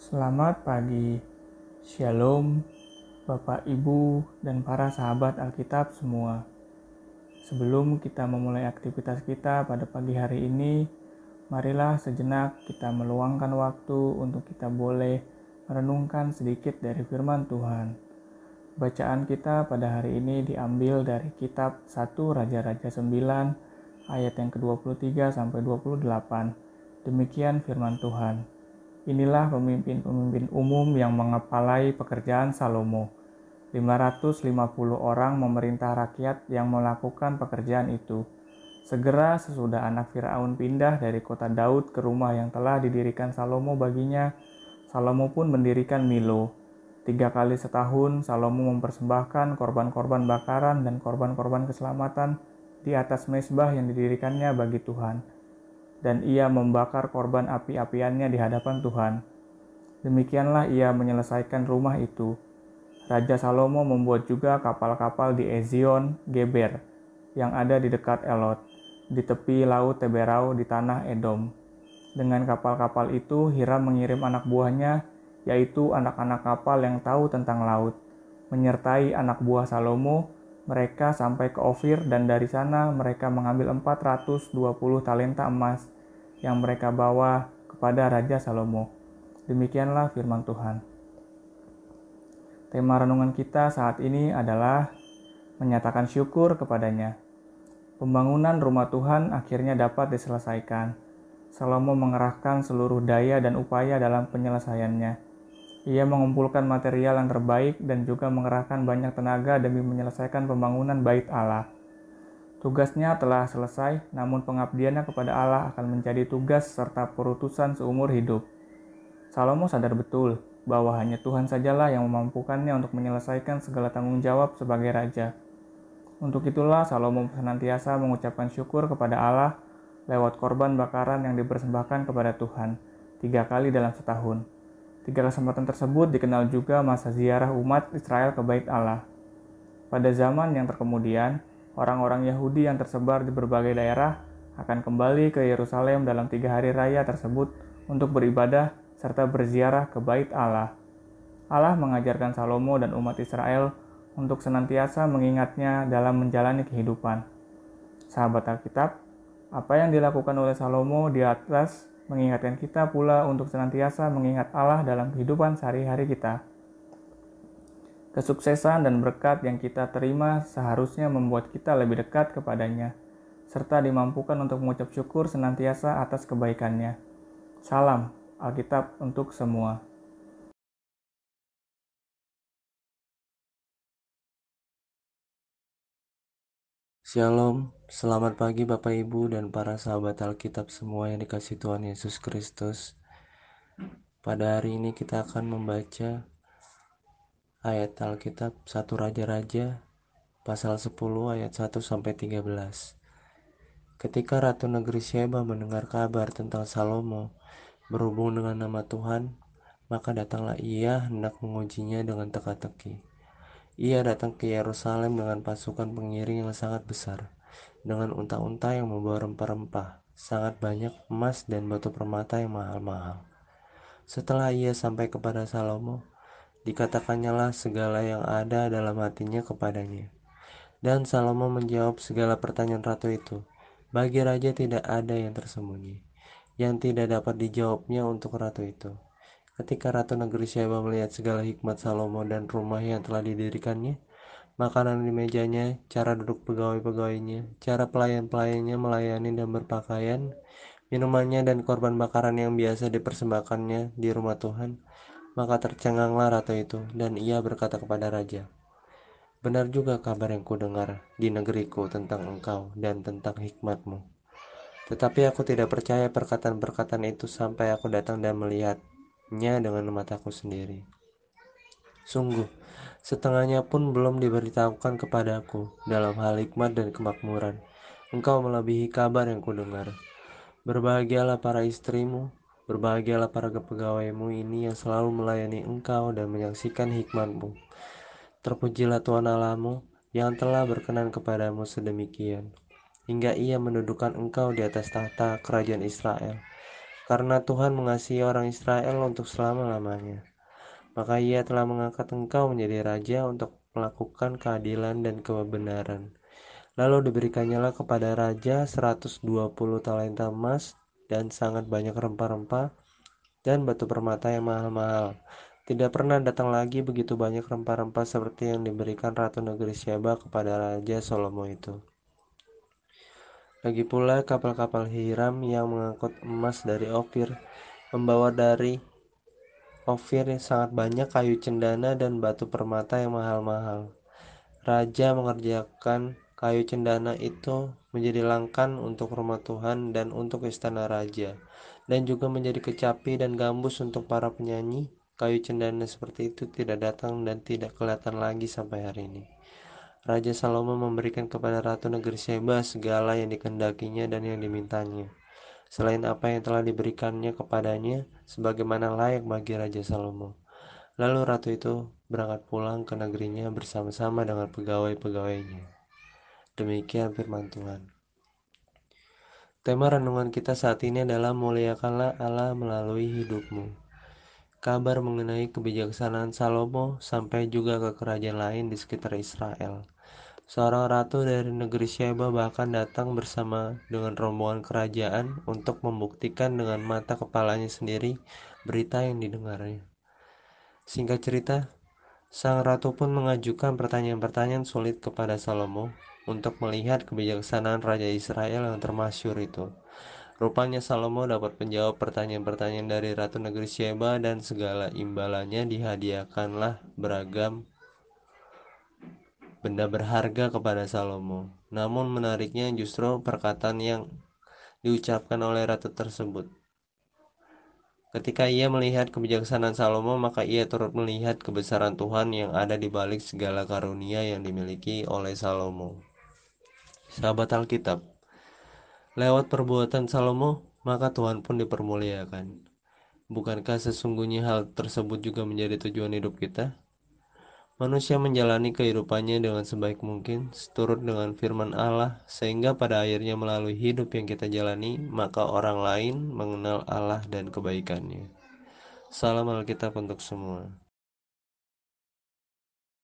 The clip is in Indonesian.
Selamat pagi, Shalom, Bapak, Ibu, dan para sahabat Alkitab semua. Sebelum kita memulai aktivitas kita pada pagi hari ini, marilah sejenak kita meluangkan waktu untuk kita boleh merenungkan sedikit dari firman Tuhan. Bacaan kita pada hari ini diambil dari kitab 1 Raja-Raja 9 ayat yang ke-23 sampai 28 Demikian firman Tuhan. Inilah pemimpin-pemimpin umum yang mengepalai pekerjaan Salomo. 550 orang memerintah rakyat yang melakukan pekerjaan itu. Segera sesudah anak Firaun pindah dari kota Daud ke rumah yang telah didirikan Salomo baginya, Salomo pun mendirikan Milo. Tiga kali setahun, Salomo mempersembahkan korban-korban bakaran dan korban-korban keselamatan di atas mesbah yang didirikannya bagi Tuhan dan ia membakar korban api-apiannya di hadapan Tuhan. Demikianlah ia menyelesaikan rumah itu. Raja Salomo membuat juga kapal-kapal di Ezion, Geber, yang ada di dekat Elot, di tepi laut Teberau di tanah Edom. Dengan kapal-kapal itu, Hiram mengirim anak buahnya, yaitu anak-anak kapal yang tahu tentang laut, menyertai anak buah Salomo, mereka sampai ke Ofir dan dari sana mereka mengambil 420 talenta emas yang mereka bawa kepada Raja Salomo. Demikianlah firman Tuhan. Tema renungan kita saat ini adalah menyatakan syukur kepadanya. Pembangunan rumah Tuhan akhirnya dapat diselesaikan. Salomo mengerahkan seluruh daya dan upaya dalam penyelesaiannya ia mengumpulkan material yang terbaik dan juga mengerahkan banyak tenaga demi menyelesaikan pembangunan bait Allah. Tugasnya telah selesai, namun pengabdiannya kepada Allah akan menjadi tugas serta perutusan seumur hidup. Salomo sadar betul bahwa hanya Tuhan sajalah yang memampukannya untuk menyelesaikan segala tanggung jawab sebagai raja. Untuk itulah Salomo senantiasa mengucapkan syukur kepada Allah lewat korban bakaran yang dipersembahkan kepada Tuhan tiga kali dalam setahun. Tiga kesempatan tersebut dikenal juga masa ziarah umat Israel ke Bait Allah. Pada zaman yang terkemudian, orang-orang Yahudi yang tersebar di berbagai daerah akan kembali ke Yerusalem dalam tiga hari raya tersebut untuk beribadah serta berziarah ke Bait Allah. Allah mengajarkan Salomo dan umat Israel untuk senantiasa mengingatnya dalam menjalani kehidupan. Sahabat Alkitab, apa yang dilakukan oleh Salomo di atas mengingatkan kita pula untuk senantiasa mengingat Allah dalam kehidupan sehari-hari kita. Kesuksesan dan berkat yang kita terima seharusnya membuat kita lebih dekat kepadanya, serta dimampukan untuk mengucap syukur senantiasa atas kebaikannya. Salam Alkitab untuk semua. Shalom, selamat pagi Bapak Ibu dan para sahabat Alkitab semua yang dikasih Tuhan Yesus Kristus. Pada hari ini kita akan membaca ayat Alkitab 1 Raja-Raja pasal 10 ayat 1 sampai 13. Ketika Ratu Negeri Sheba mendengar kabar tentang Salomo berhubung dengan nama Tuhan, maka datanglah ia hendak mengujinya dengan teka-teki. Ia datang ke Yerusalem dengan pasukan pengiring yang sangat besar, dengan unta-unta yang membawa rempah-rempah, sangat banyak emas dan batu permata yang mahal-mahal. Setelah ia sampai kepada Salomo, dikatakannya lah segala yang ada dalam hatinya kepadanya. Dan Salomo menjawab segala pertanyaan ratu itu. Bagi raja tidak ada yang tersembunyi, yang tidak dapat dijawabnya untuk ratu itu. Ketika Ratu Negeri Sheba melihat segala hikmat Salomo dan rumah yang telah didirikannya, makanan di mejanya, cara duduk pegawai-pegawainya, cara pelayan-pelayannya melayani dan berpakaian, minumannya dan korban bakaran yang biasa dipersembahkannya di rumah Tuhan, maka tercenganglah ratu itu, dan ia berkata kepada raja, Benar juga kabar yang kudengar di negeriku tentang engkau dan tentang hikmatmu. Tetapi aku tidak percaya perkataan-perkataan itu sampai aku datang dan melihat nya dengan mataku sendiri. Sungguh, setengahnya pun belum diberitahukan kepadaku dalam hal hikmat dan kemakmuran. Engkau melebihi kabar yang kudengar. Berbahagialah para istrimu, berbahagialah para kepegawaimu ini yang selalu melayani engkau dan menyaksikan hikmatmu. Terpujilah Tuhan Allahmu yang telah berkenan kepadamu sedemikian, hingga ia mendudukan engkau di atas tahta kerajaan Israel karena Tuhan mengasihi orang Israel untuk selama-lamanya. Maka ia telah mengangkat engkau menjadi raja untuk melakukan keadilan dan kebenaran. Lalu diberikannya lah kepada raja 120 talenta emas dan sangat banyak rempah-rempah dan batu permata yang mahal-mahal. Tidak pernah datang lagi begitu banyak rempah-rempah seperti yang diberikan Ratu Negeri Syeba kepada Raja Salomo itu. Lagi pula kapal-kapal Hiram yang mengangkut emas dari Ofir membawa dari Ofir sangat banyak kayu cendana dan batu permata yang mahal-mahal. Raja mengerjakan kayu cendana itu menjadi langkan untuk rumah Tuhan dan untuk istana raja, dan juga menjadi kecapi dan gambus untuk para penyanyi. Kayu cendana seperti itu tidak datang dan tidak kelihatan lagi sampai hari ini. Raja Salomo memberikan kepada Ratu Negeri Seba segala yang dikendakinya dan yang dimintanya. Selain apa yang telah diberikannya kepadanya, sebagaimana layak bagi Raja Salomo. Lalu ratu itu berangkat pulang ke negerinya bersama-sama dengan pegawai-pegawainya. Demikian firman Tuhan. Tema renungan kita saat ini adalah muliakanlah Allah melalui hidupmu. Kabar mengenai kebijaksanaan Salomo sampai juga ke kerajaan lain di sekitar Israel. Seorang ratu dari negeri Sheba bahkan datang bersama dengan rombongan kerajaan untuk membuktikan dengan mata kepalanya sendiri berita yang didengarnya. Singkat cerita, sang ratu pun mengajukan pertanyaan-pertanyaan sulit kepada Salomo untuk melihat kebijaksanaan Raja Israel yang termasyur itu. Rupanya Salomo dapat menjawab pertanyaan-pertanyaan dari Ratu Negeri Sheba dan segala imbalannya dihadiahkanlah beragam benda berharga kepada Salomo. Namun menariknya justru perkataan yang diucapkan oleh ratu tersebut. Ketika ia melihat kebijaksanaan Salomo, maka ia turut melihat kebesaran Tuhan yang ada di balik segala karunia yang dimiliki oleh Salomo. Sahabat Alkitab, lewat perbuatan Salomo, maka Tuhan pun dipermuliakan. Bukankah sesungguhnya hal tersebut juga menjadi tujuan hidup kita? Manusia menjalani kehidupannya dengan sebaik mungkin, seturut dengan firman Allah, sehingga pada akhirnya melalui hidup yang kita jalani, maka orang lain mengenal Allah dan kebaikannya. Salam Alkitab untuk semua.